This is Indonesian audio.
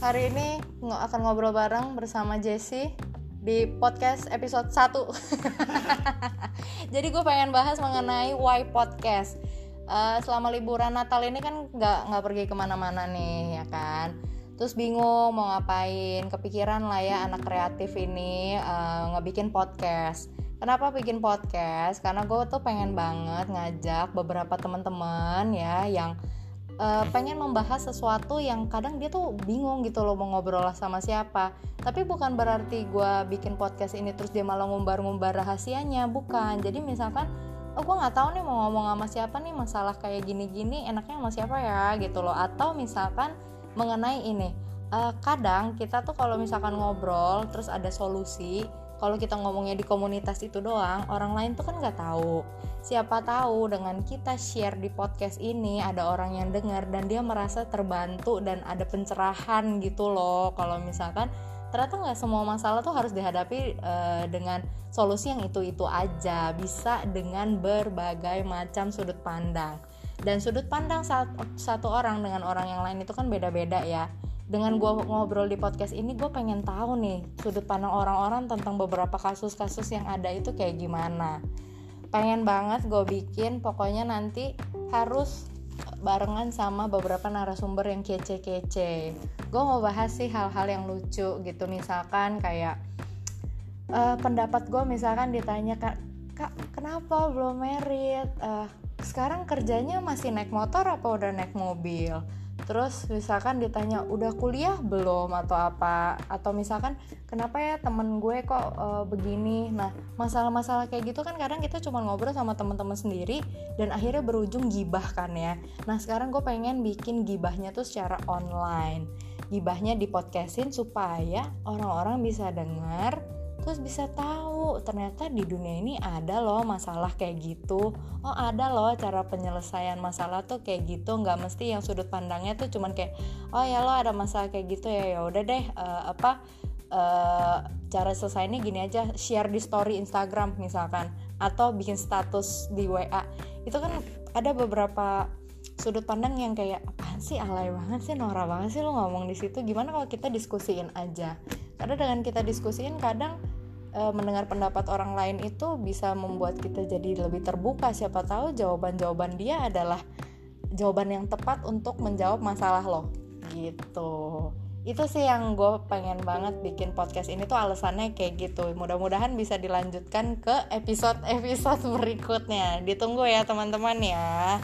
Hari ini akan ngobrol bareng bersama Jessie di podcast episode 1 Jadi gue pengen bahas mengenai why podcast. Eh, Selama liburan Natal ini kan nggak nggak pergi ke mana-mana nih ya kan? Terus bingung mau ngapain Kepikiran lah ya anak kreatif ini eh, ngebikin podcast. Kenapa bikin podcast? Karena gue tuh pengen banget ngajak beberapa teman-teman ya yang uh, pengen membahas sesuatu yang kadang dia tuh bingung gitu loh mau ngobrol sama siapa. Tapi bukan berarti gue bikin podcast ini terus dia malah ngumbar-ngumbar rahasianya bukan. Jadi misalkan oh gue nggak tahu nih mau ngomong sama siapa nih masalah kayak gini-gini enaknya sama siapa ya? gitu loh. Atau misalkan mengenai ini uh, kadang kita tuh kalau misalkan ngobrol terus ada solusi kalau kita ngomongnya di komunitas itu doang orang lain tuh kan nggak tahu. Siapa tahu dengan kita share di podcast ini ada orang yang dengar dan dia merasa terbantu dan ada pencerahan gitu loh. Kalau misalkan ternyata nggak semua masalah tuh harus dihadapi uh, dengan solusi yang itu itu aja. Bisa dengan berbagai macam sudut pandang. Dan sudut pandang satu orang dengan orang yang lain itu kan beda-beda ya dengan gue ngobrol di podcast ini gue pengen tahu nih sudut pandang orang-orang tentang beberapa kasus-kasus yang ada itu kayak gimana. Pengen banget gue bikin pokoknya nanti harus barengan sama beberapa narasumber yang kece-kece. Gue mau bahas sih hal-hal yang lucu gitu misalkan kayak uh, pendapat gue misalkan ditanya kak kak kenapa belum merit? Uh, sekarang kerjanya masih naik motor apa udah naik mobil terus misalkan ditanya udah kuliah belum atau apa? Atau misalkan kenapa ya temen gue kok uh, begini? Nah masalah-masalah kayak gitu kan kadang kita cuma ngobrol sama teman-teman sendiri dan akhirnya berujung gibah kan ya. Nah sekarang gue pengen bikin gibahnya tuh secara online. Gibahnya di podcastin supaya orang-orang bisa dengar terus bisa tahu ternyata di dunia ini ada loh masalah kayak gitu. Oh ada loh cara penyelesaian masalah tuh kayak gitu. Nggak mesti yang sudut pandangnya tuh cuman kayak oh ya lo ada masalah kayak gitu ya. Ya udah deh uh, apa uh, cara selesainya gini aja. Share di story Instagram misalkan atau bikin status di WA itu kan ada beberapa sudut pandang yang kayak apa sih? Alay banget sih norak banget sih lo ngomong di situ. Gimana kalau kita diskusiin aja karena dengan kita diskusiin kadang e, mendengar pendapat orang lain itu bisa membuat kita jadi lebih terbuka. Siapa tahu jawaban-jawaban dia adalah jawaban yang tepat untuk menjawab masalah lo. Gitu. Itu sih yang gue pengen banget bikin podcast ini tuh alasannya kayak gitu. Mudah-mudahan bisa dilanjutkan ke episode-episode berikutnya. Ditunggu ya teman-teman ya